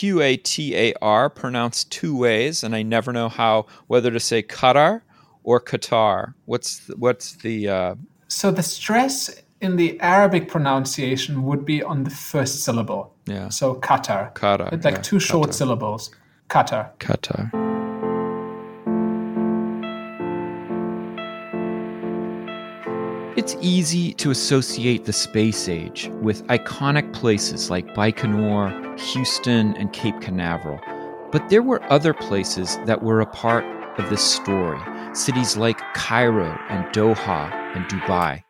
Q A T A R, pronounced two ways, and I never know how whether to say Qatar or Qatar. What's the, what's the uh... so the stress in the Arabic pronunciation would be on the first syllable. Yeah. So Qatar. Qatar. Like yeah, two short Qatar. syllables. Qatar. Qatar. It's easy to associate the space age with iconic places like Baikonur, Houston, and Cape Canaveral. But there were other places that were a part of this story, cities like Cairo and Doha and Dubai.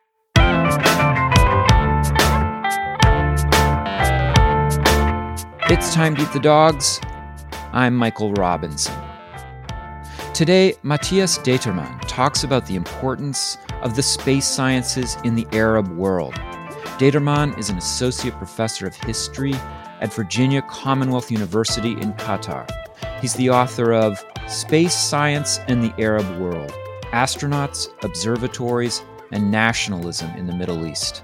It's time to eat the dogs. I'm Michael Robinson. Today, Matthias Determann talks about the importance of the space sciences in the Arab world. Determann is an associate professor of history at Virginia Commonwealth University in Qatar. He's the author of Space Science and the Arab World Astronauts, Observatories, and Nationalism in the Middle East.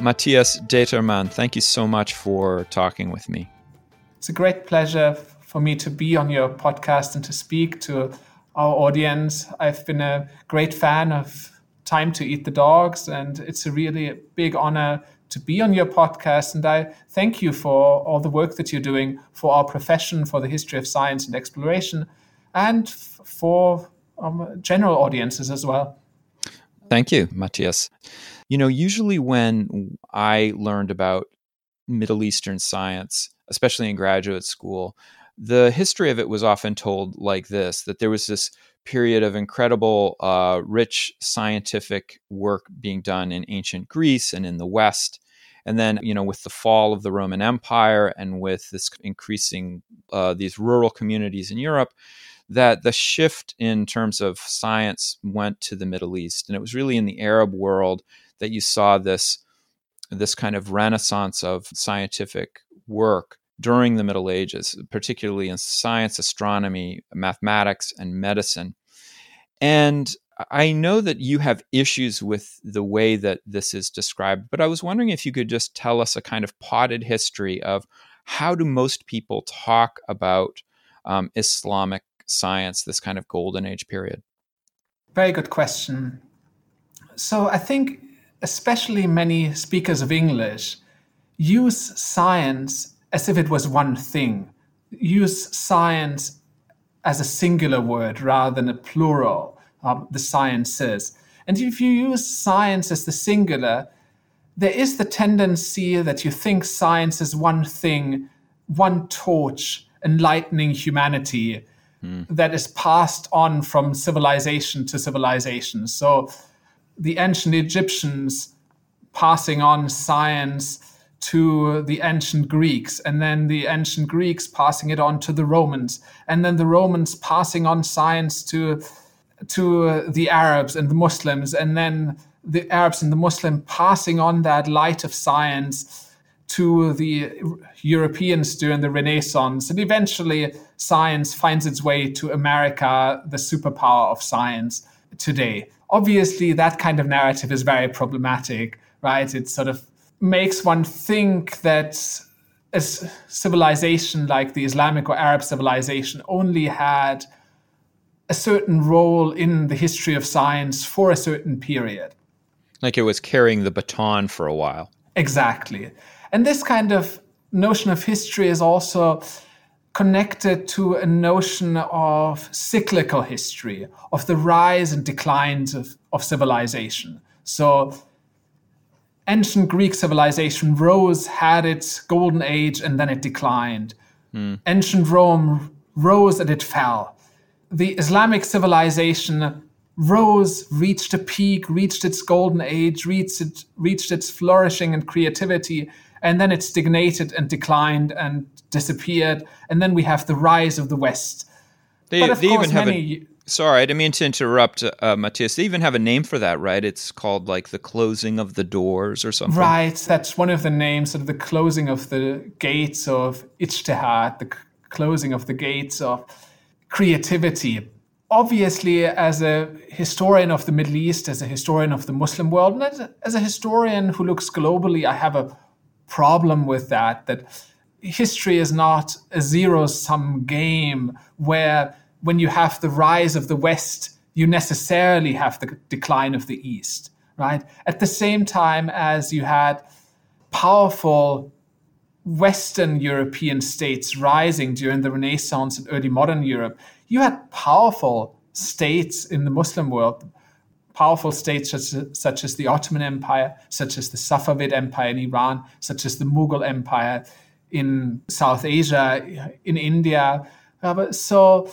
Matthias Determann, thank you so much for talking with me. It's a great pleasure for me to be on your podcast and to speak to our audience. I've been a great fan of Time to Eat the Dogs, and it's a really big honor to be on your podcast. And I thank you for all the work that you're doing for our profession, for the history of science and exploration, and for um, general audiences as well. Thank you, Matthias. You know, usually when I learned about Middle Eastern science, especially in graduate school, the history of it was often told like this that there was this period of incredible, uh, rich scientific work being done in ancient Greece and in the West. And then, you know, with the fall of the Roman Empire and with this increasing uh, these rural communities in Europe, that the shift in terms of science went to the Middle East. And it was really in the Arab world that you saw this this kind of renaissance of scientific work during the Middle Ages, particularly in science, astronomy, mathematics, and medicine. And I know that you have issues with the way that this is described, but I was wondering if you could just tell us a kind of potted history of how do most people talk about um, Islamic science, this kind of golden age period? Very good question. So I think especially many speakers of English use science as if it was one thing, use science as a singular word rather than a plural, um, the sciences. And if you use science as the singular, there is the tendency that you think science is one thing, one torch enlightening humanity mm. that is passed on from civilization to civilization. So the ancient Egyptians passing on science to the ancient Greeks, and then the ancient Greeks passing it on to the Romans, and then the Romans passing on science to to the Arabs and the Muslims, and then the Arabs and the Muslim passing on that light of science to the Europeans during the Renaissance, and eventually science finds its way to America, the superpower of science today. Obviously, that kind of narrative is very problematic, right? It's sort of makes one think that a civilization like the Islamic or Arab civilization only had a certain role in the history of science for a certain period. Like it was carrying the baton for a while. Exactly. And this kind of notion of history is also connected to a notion of cyclical history, of the rise and declines of, of civilization. So, ancient Greek civilization rose, had its golden age, and then it declined. Mm. Ancient Rome rose and it fell. The Islamic civilization rose, reached a peak, reached its golden age, reached, it, reached its flourishing and creativity, and then it stagnated and declined and disappeared. And then we have the rise of the West. They, but of they course, even have many, a, sorry, I didn't mean to interrupt, uh, Matthias. They even have a name for that, right? It's called like the closing of the doors or something. Right, that's one of the names of the closing of the gates of ijtihad, the closing of the gates of creativity. Obviously, as a historian of the Middle East, as a historian of the Muslim world, and as a, as a historian who looks globally, I have a problem with that. That history is not a zero sum game where when you have the rise of the West, you necessarily have the decline of the East, right? At the same time as you had powerful Western European states rising during the Renaissance and early modern Europe, you had powerful states in the Muslim world, powerful states such as, such as the Ottoman Empire, such as the Safavid Empire in Iran, such as the Mughal Empire in South Asia, in India. Uh, so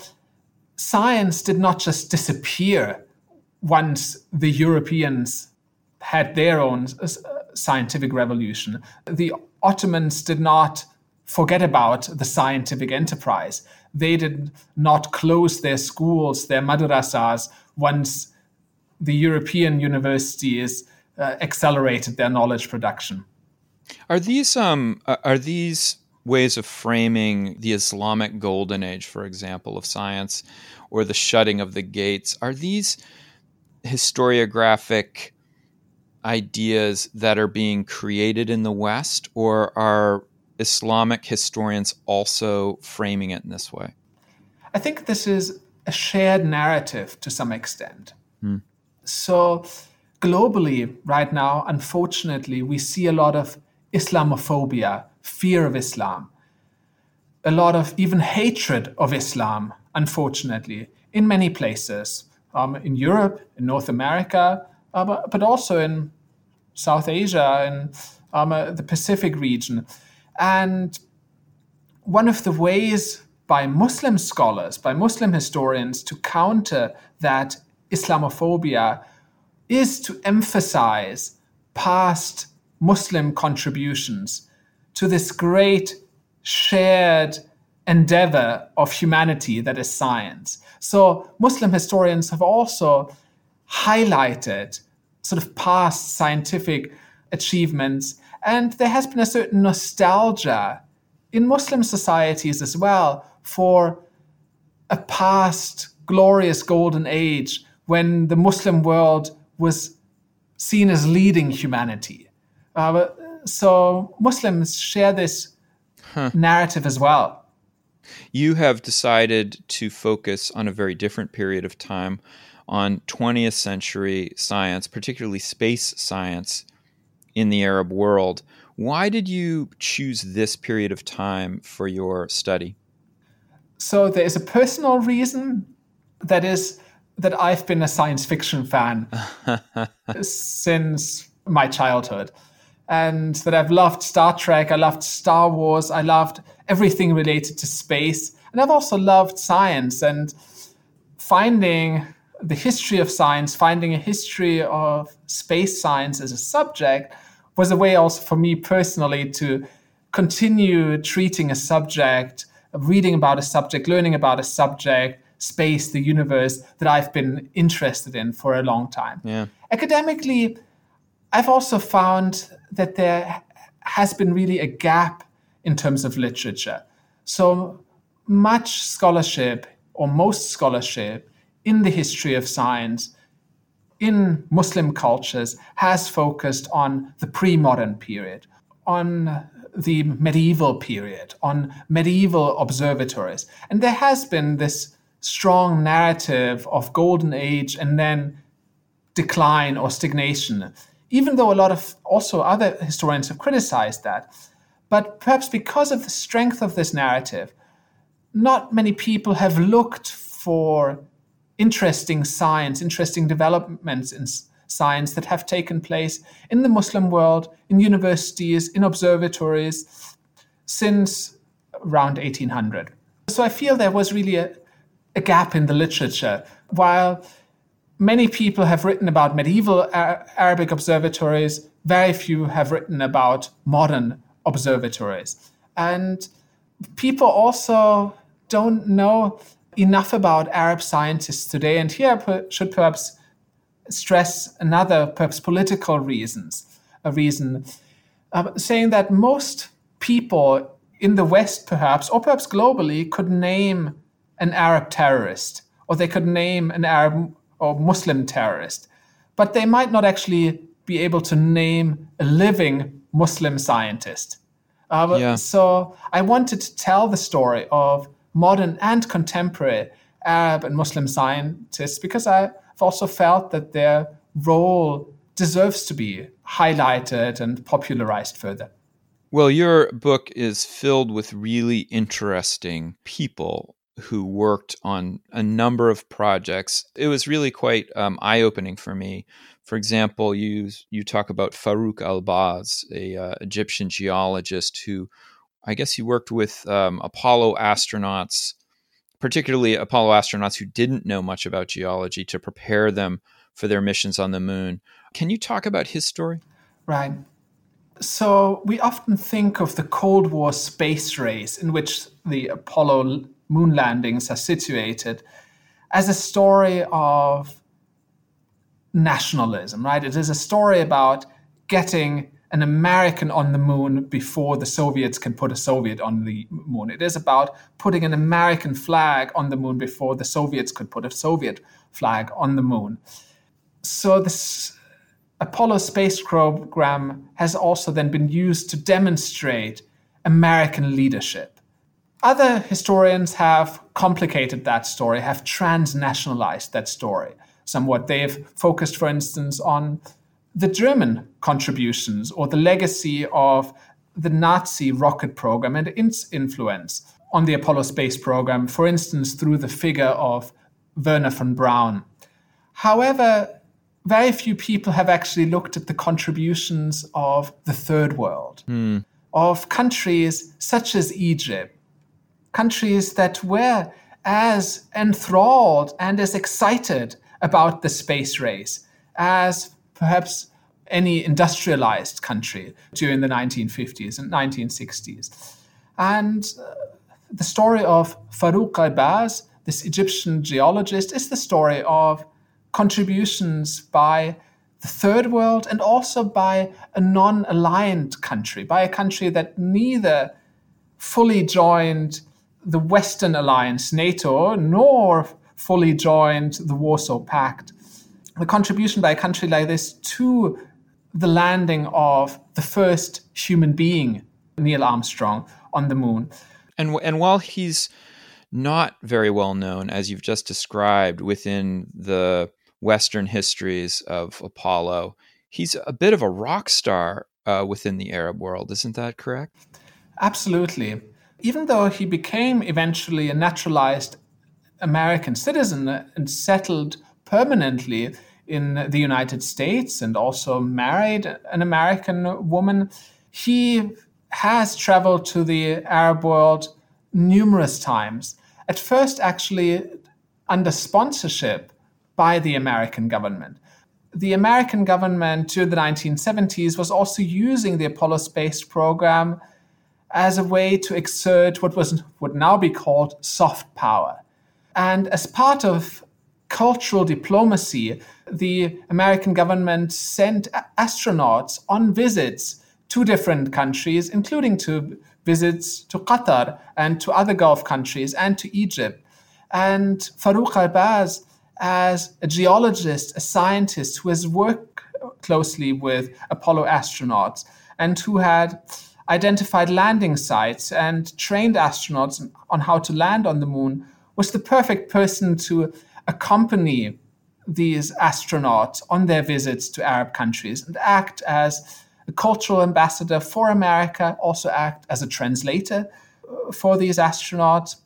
science did not just disappear once the Europeans had their own scientific revolution. The Ottomans did not forget about the scientific enterprise. They did not close their schools, their madrasas, once the European universities uh, accelerated their knowledge production. Are these um are these ways of framing the Islamic golden age, for example, of science, or the shutting of the gates? Are these historiographic ideas that are being created in the West, or are Islamic historians also framing it in this way? I think this is a shared narrative to some extent. Hmm. So, globally, right now, unfortunately, we see a lot of Islamophobia, fear of Islam, a lot of even hatred of Islam, unfortunately, in many places, um, in Europe, in North America, uh, but, but, also in South Asia and um, uh, the Pacific region. And one of the ways by Muslim scholars, by Muslim historians to counter that Islamophobia is to emphasize past Muslim contributions to this great shared endeavor of humanity that is science. So, Muslim historians have also highlighted sort of past scientific achievements, and there has been a certain nostalgia in Muslim societies as well for a past glorious golden age when the Muslim world was seen as leading humanity. Uh, so Muslims share this huh. narrative as well. You have decided to focus on a very different period of time on 20th century science, particularly space science in the Arab world. Why did you choose this period of time for your study? So, there is a personal reason that is that I've been a science fiction fan since my childhood. And that I've loved Star Trek, I loved Star Wars, I loved everything related to space. And I've also loved science and finding the history of science, finding a history of space science as a subject was a way also for me personally to continue treating a subject, reading about a subject, learning about a subject space, the universe that I've been interested in for a long time. Yeah. Academically, I've also found that there has been really a gap in terms of literature. So much scholarship, or most scholarship, in the history of science in Muslim cultures has focused on the pre modern period, on the medieval period, on medieval observatories. And there has been this strong narrative of golden age and then decline or stagnation, even though a lot of also other historians have criticized that. But perhaps because of the strength of this narrative, not many people have looked for interesting science, interesting developments in science that have taken place in the Muslim world, in universities, in observatories since around 1800. So I feel there was really a, a gap in the literature. While many people have written about medieval Arabic observatories, very few have written about modern observatories. And people also don't know enough about Arab scientists today. And here I should perhaps stress another, perhaps political reasons, a reason, uh, saying that most people in the West, perhaps, or perhaps globally, could name an Arab terrorist, or they could name an Arab or Muslim terrorist, but they might not actually be able to name a living Muslim scientist. Uh, yeah. So I wanted to tell the story of modern and contemporary Arab and Muslim scientists because I've also felt that their role deserves to be highlighted and popularized further. Well, your book is filled with really interesting people who worked on a number of projects. It was really quite um, eye opening for me. For example, you you talk about Farouk Albaz, a uh, Egyptian geologist who, I guess, he worked with um, Apollo astronauts, particularly Apollo astronauts who didn't know much about geology, to prepare them for their missions on the moon. Can you talk about his story? Right. So we often think of the Cold War space race in which the Apollo moon landings are situated as a story of nationalism, right? It is a story about getting an American on the moon before the Soviets can put a Soviet on the moon. It is about putting an American flag on the moon before the Soviets could put a Soviet flag on the moon. So this Apollo space program has also then been used to demonstrate American leadership. Other historians have complicated that story, have transnationalized that story somewhat. They've focused, for instance, on the German contributions or the legacy of the Nazi rocket program and its influence on the Apollo space program, for instance, through the figure of Wernher von Braun. However, very few people have actually looked at the contributions of the third world, mm. of countries such as Egypt, countries that were as enthralled and as excited about the space race as perhaps any industrialized country during the 1950s and 1960s. And uh, the story of Farouk Albaz, this Egyptian geologist, is the story of contributions by the third world and also by a non aligned country, by a country that neither fully joined the Western alliance, NATO, nor fully joined the Warsaw Pact. The contribution by a country like this to the landing of the first human being, Neil Armstrong, on the moon. And, and while he's not very well known, as you've just described, within the Western histories of Apollo, he's a bit of a rock star uh, within the Arab world. Isn't that correct? Absolutely even though he became eventually a naturalized American citizen and settled permanently in the United States and also married an American woman, he has traveled to the Arab world numerous times. At first, actually, under sponsorship by the American government. The American government during the 1970s was also using the Apollo space program as a way to exert what was would now be called soft power. And as part of cultural diplomacy, the American government sent astronauts on visits to different countries, including to visits to Qatar and to other Gulf countries and to Egypt. And Farouk Albaz, as a geologist, a scientist who has worked closely with Apollo astronauts and who had identified landing sites and trained astronauts on how to land on the moon, was the perfect person to accompany these astronauts on their visits to Arab countries and act as a cultural ambassador for America, also act as a translator uh, for these astronauts.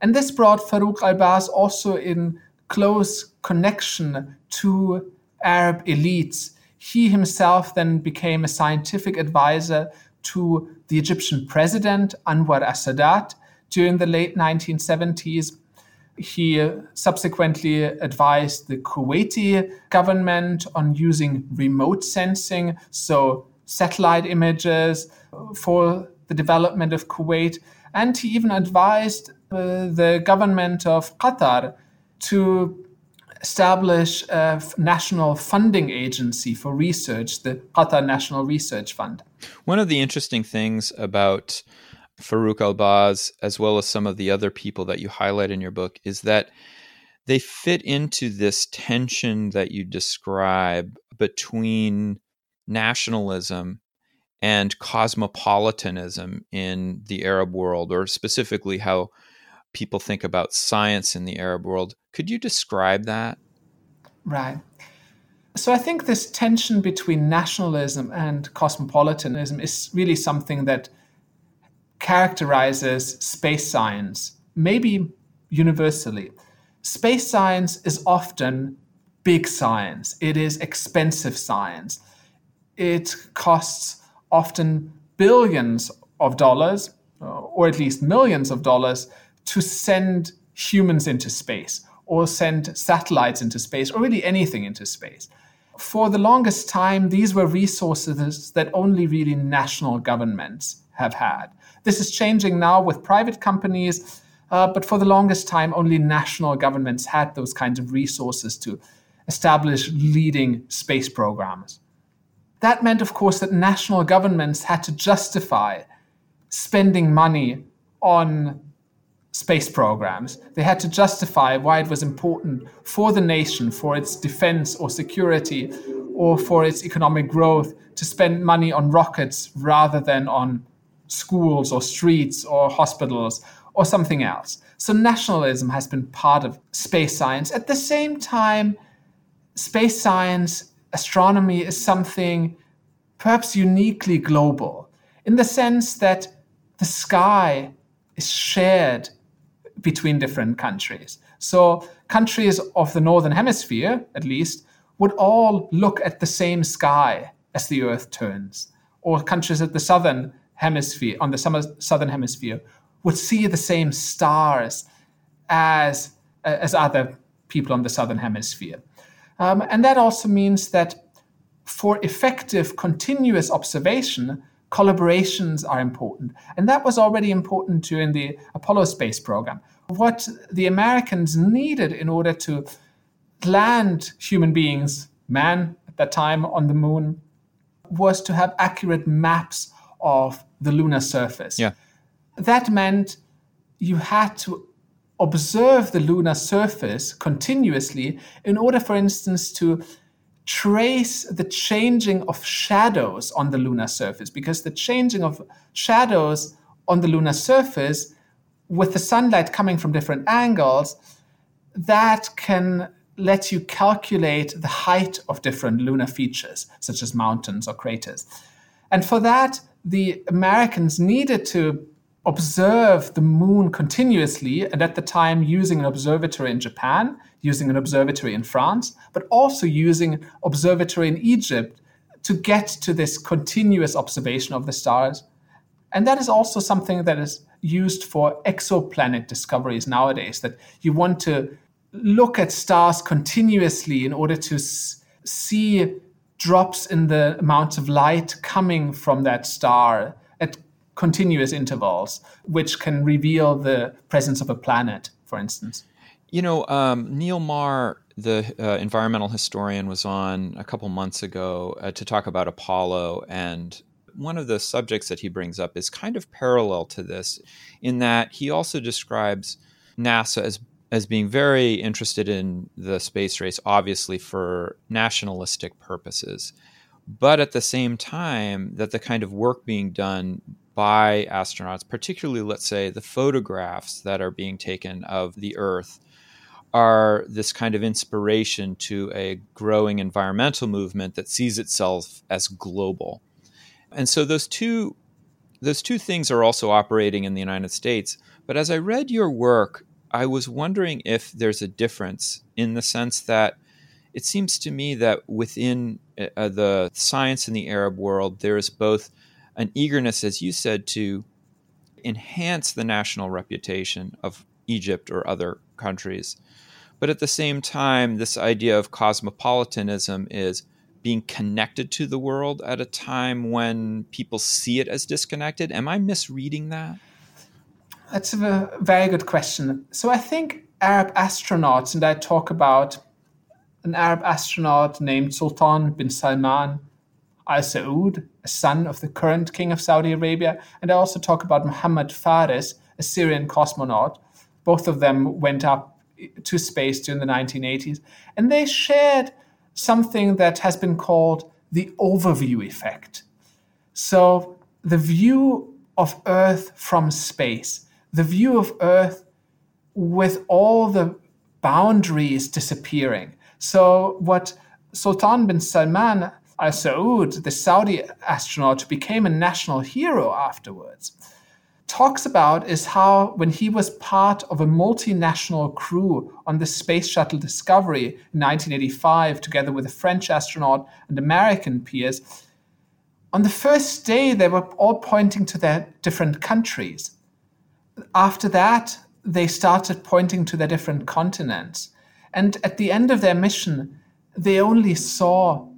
And this brought Farouk Albaz also in close connection to Arab elites. He himself then became a scientific advisor to the Egyptian president, Anwar as-Sadat, during the late 1970s. He subsequently advised the Kuwaiti government on using remote sensing, so satellite images, for the development of Kuwait. And he even advised uh, the government of Qatar to establish a national funding agency for research, the Qatar National Research Fund. One of the interesting things about Farouk Albaz, as well as some of the other people that you highlight in your book, is that they fit into this tension that you describe between nationalism and cosmopolitanism in the Arab world, or specifically how people think about science in the Arab world. Could you describe that? Right. So I think this tension between nationalism and cosmopolitanism is really something that characterizes space science, maybe universally. Space science is often big science, it is expensive science. It costs often billions of dollars, or at least millions of dollars, to send humans into space or send satellites into space or really anything into space. For the longest time, these were resources that only really national governments have had. This is changing now with private companies, uh, but for the longest time, only national governments had those kinds of resources to establish leading space programs. That meant, of course, that national governments had to justify spending money on space programs. They had to justify why it was important for the nation, for its defense or security, or for its economic growth to spend money on rockets rather than on schools or streets or hospitals or something else. So nationalism has been part of space science. At the same time, space science, astronomy is something perhaps uniquely global in the sense that the sky is shared between different countries. So countries of the northern hemisphere, at least, would all look at the same sky as the Earth turns, or countries at the southern hemisphere, on the summer, southern hemisphere, would see the same stars as, as other people on the southern hemisphere. Um, and that also means that for effective continuous observation, collaborations are important. And that was already important in the Apollo space program. What the Americans needed in order to land human beings, man at that time on the moon, was to have accurate maps of the lunar surface. Yeah. That meant you had to observe the lunar surface continuously in order, for instance, to trace the changing of shadows on the lunar surface, because the changing of shadows on the lunar surface with the sunlight coming from different angles, that can let you calculate the height of different lunar features, such as mountains or craters. And for that, the Americans needed to observe the moon continuously, and at the time using an observatory in Japan, using an observatory in France, but also using an observatory in Egypt to get to this continuous observation of the stars. And that is also something that is used for exoplanet discoveries nowadays, that you want to look at stars continuously in order to see drops in the amount of light coming from that star continuous intervals, which can reveal the presence of a planet, for instance. You know, um, Neil Maher, the uh, environmental historian, was on a couple months ago uh, to talk about Apollo. And one of the subjects that he brings up is kind of parallel to this, in that he also describes NASA as as being very interested in the space race, obviously for nationalistic purposes, but at the same time, that the kind of work being done by astronauts, particularly, let's say, the photographs that are being taken of the Earth, are this kind of inspiration to a growing environmental movement that sees itself as global. And so those two those two things are also operating in the United States. But as I read your work, I was wondering if there's a difference in the sense that it seems to me that within uh, the science in the Arab world, there is both an eagerness, as you said, to enhance the national reputation of Egypt or other countries. But at the same time, this idea of cosmopolitanism is being connected to the world at a time when people see it as disconnected. Am I misreading that? That's a very good question. So I think Arab astronauts, and I talk about an Arab astronaut named Sultan bin Salman al Saud, a son of the current king of Saudi Arabia, and I also talk about Muhammad Faris, a Syrian cosmonaut. Both of them went up to space during the 1980s, and they shared something that has been called the overview effect. So the view of Earth from space, the view of Earth with all the boundaries disappearing. So what Sultan bin Salman Al Saud, the Saudi astronaut, who became a national hero afterwards, talks about is how when he was part of a multinational crew on the Space Shuttle Discovery in 1985, together with a French astronaut and American peers, on the first day they were all pointing to their different countries. After that, they started pointing to their different continents. And at the end of their mission, they only saw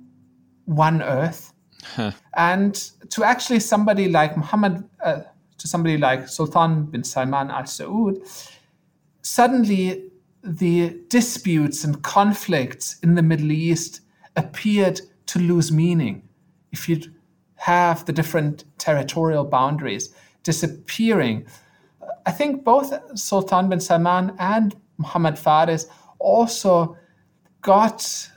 one Earth. Huh. And to actually somebody like Muhammad, uh, to somebody like Sultan bin Salman al Saud, suddenly the disputes and conflicts in the Middle East appeared to lose meaning. If you have the different territorial boundaries disappearing, I think both Sultan bin Salman and Muhammad Faris also got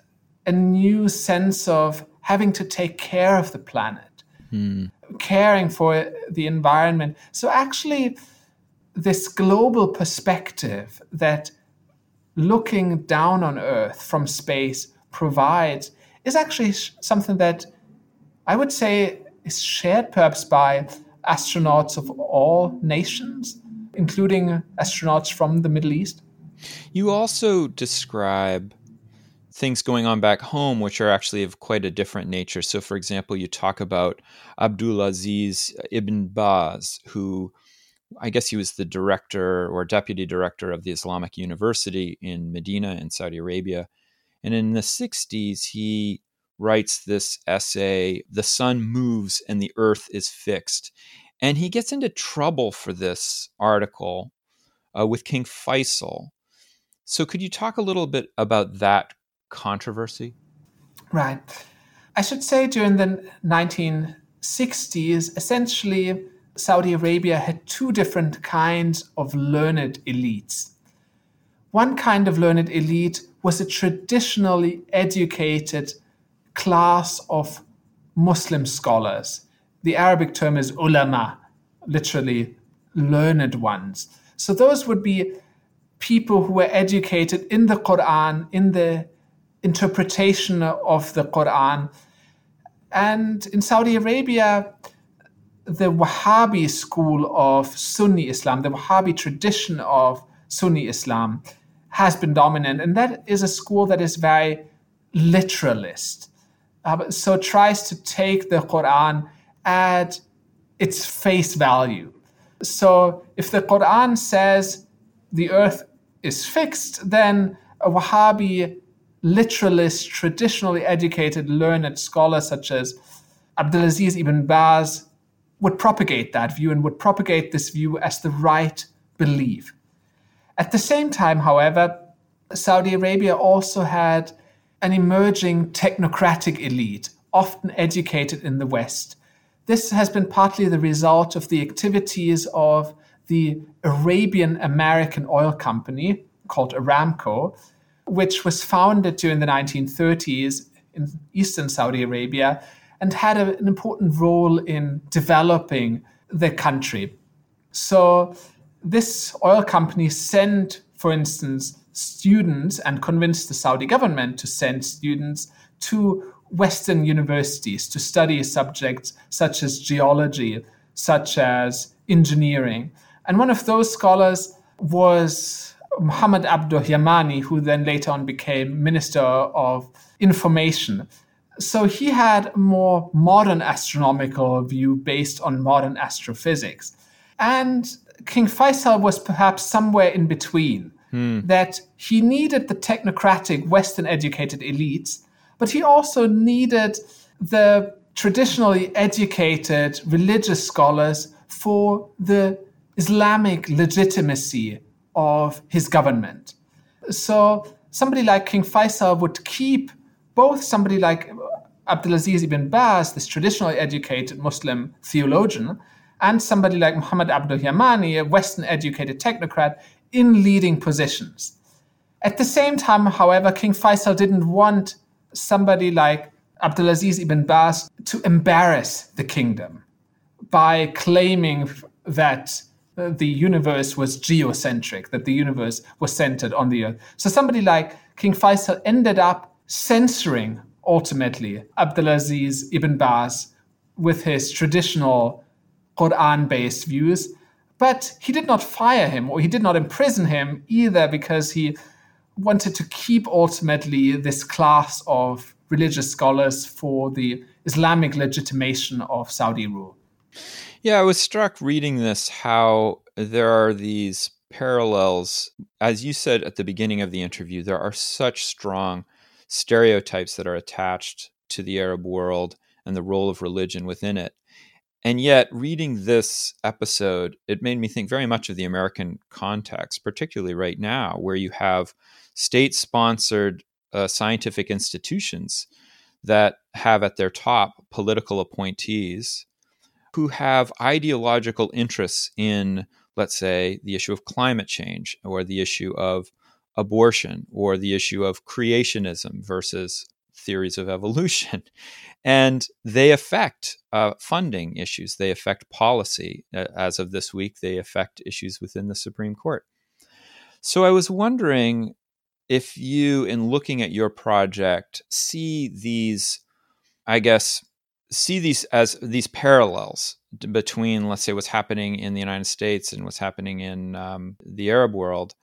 a new sense of having to take care of the planet, hmm. caring for the environment. So, actually, this global perspective that looking down on Earth from space provides is actually something that I would say is shared perhaps by astronauts of all nations, including astronauts from the Middle East. You also describe things going on back home, which are actually of quite a different nature. So, for example, you talk about Abdulaziz ibn Baz, who I guess he was the director or deputy director of the Islamic University in Medina in Saudi Arabia. And in the 60s, he writes this essay, The Sun Moves and the Earth is Fixed. And he gets into trouble for this article uh, with King Faisal. So, could you talk a little bit about that controversy? Right. I should say during the 1960s, essentially, Saudi Arabia had two different kinds of learned elites. One kind of learned elite was a traditionally educated class of Muslim scholars. The Arabic term is ulama, literally learned ones. So those would be people who were educated in the Quran, in the interpretation of the Quran. And in Saudi Arabia, the Wahhabi school of Sunni Islam, the Wahhabi tradition of Sunni Islam, has been dominant. And that is a school that is very literalist. Uh, so tries to take the Quran at its face value. So if the Quran says the earth is fixed, then a Wahhabi literalist, traditionally educated, learned scholars such as Abdulaziz ibn Baz would propagate that view and would propagate this view as the right belief. At the same time, however, Saudi Arabia also had an emerging technocratic elite, often educated in the West. This has been partly the result of the activities of the Arabian American Oil Company called Aramco, which was founded during the 1930s in eastern Saudi Arabia and had a, an important role in developing the country. So, this oil company sent, for instance, students and convinced the Saudi government to send students to Western universities to study subjects such as geology, such as engineering. And one of those scholars was Muhammad Abduh Yamani, who then later on became Minister of Information. So he had a more modern astronomical view based on modern astrophysics. And King Faisal was perhaps somewhere in between, hmm. that he needed the technocratic, Western educated elites, but he also needed the traditionally educated religious scholars for the Islamic legitimacy of his government. So somebody like King Faisal would keep both somebody like Abdulaziz ibn Baz, this traditionally educated Muslim theologian, and somebody like Muhammad Abdul Yamani, a Western educated technocrat, in leading positions. At the same time, however, King Faisal didn't want somebody like Abdulaziz ibn Baz to embarrass the kingdom by claiming that the universe was geocentric, that the universe was centered on the earth. So somebody like King Faisal ended up censoring ultimately Abdulaziz ibn Baz with his traditional Quran based views. But he did not fire him or he did not imprison him either because he wanted to keep ultimately this class of religious scholars for the Islamic legitimation of Saudi rule. Yeah, I was struck reading this how there are these parallels. As you said at the beginning of the interview, there are such strong stereotypes that are attached to the Arab world and the role of religion within it. And yet, reading this episode, it made me think very much of the American context, particularly right now, where you have state sponsored uh, scientific institutions that have at their top political appointees who have ideological interests in, let's say, the issue of climate change or the issue of abortion or the issue of creationism versus theories of evolution. And they affect uh, funding issues, they affect policy. As of this week, they affect issues within the Supreme Court. So I was wondering if you, in looking at your project, see these, I guess, see these as these parallels between, let's say, what's happening in the United States and what's happening in um, the Arab world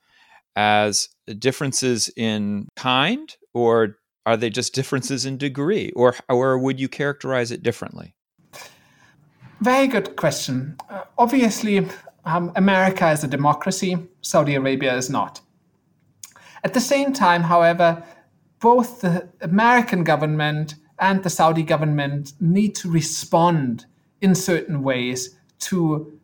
as differences in kind, or are they just differences in degree, or or would you characterize it differently? Very good question. Uh, obviously, um, America is a democracy. Saudi Arabia is not. At the same time, however, both the American government and the Saudi government need to respond in certain ways to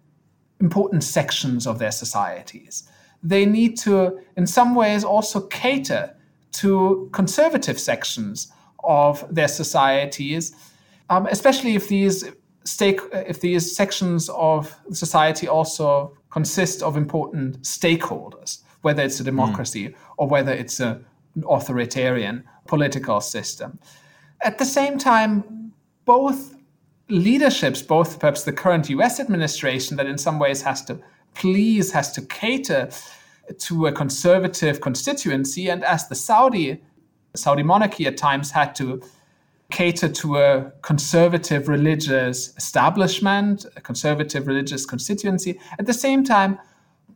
important sections of their societies. They need to, in some ways, also cater to conservative sections of their societies, um, especially if these stake if these sections of society also consist of important stakeholders, whether it's a democracy mm. or whether it's a, an authoritarian political system. At the same time, both leaderships, both perhaps the current US administration that in some ways has to please, has to cater to a conservative constituency, and as the Saudi Saudi monarchy at times had to cater to a conservative religious establishment, a conservative religious constituency. At the same time,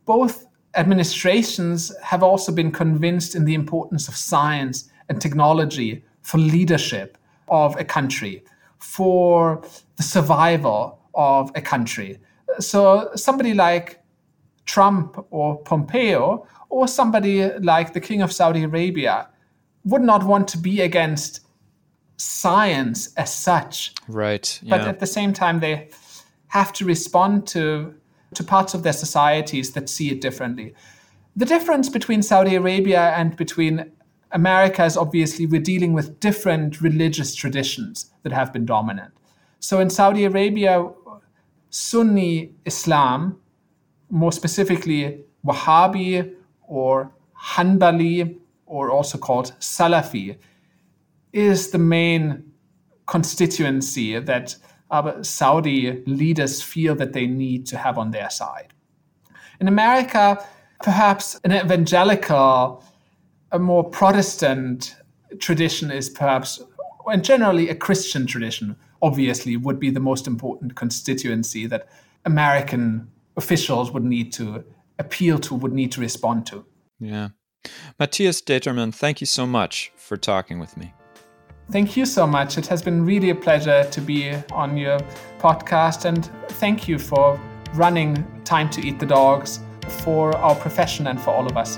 both administrations have also been convinced in the importance of science and technology for leadership of a country, for the survival of a country. So somebody like Trump or Pompeo or somebody like the King of Saudi Arabia would not want to be against science as such. Right. Yeah. But at the same time, they have to respond to to parts of their societies that see it differently. The difference between Saudi Arabia and between America is obviously we're dealing with different religious traditions that have been dominant. So in Saudi Arabia, Sunni Islam, more specifically Wahhabi or Hanbali, or also called Salafi, is the main constituency that uh, Saudi leaders feel that they need to have on their side. In America, perhaps an evangelical a more Protestant tradition is perhaps, and generally a Christian tradition, obviously, would be the most important constituency that American officials would need to appeal to, would need to respond to. Yeah. Matthias Determann, thank you so much for talking with me. Thank you so much. It has been really a pleasure to be on your podcast, and thank you for running Time to Eat the Dogs for our profession and for all of us.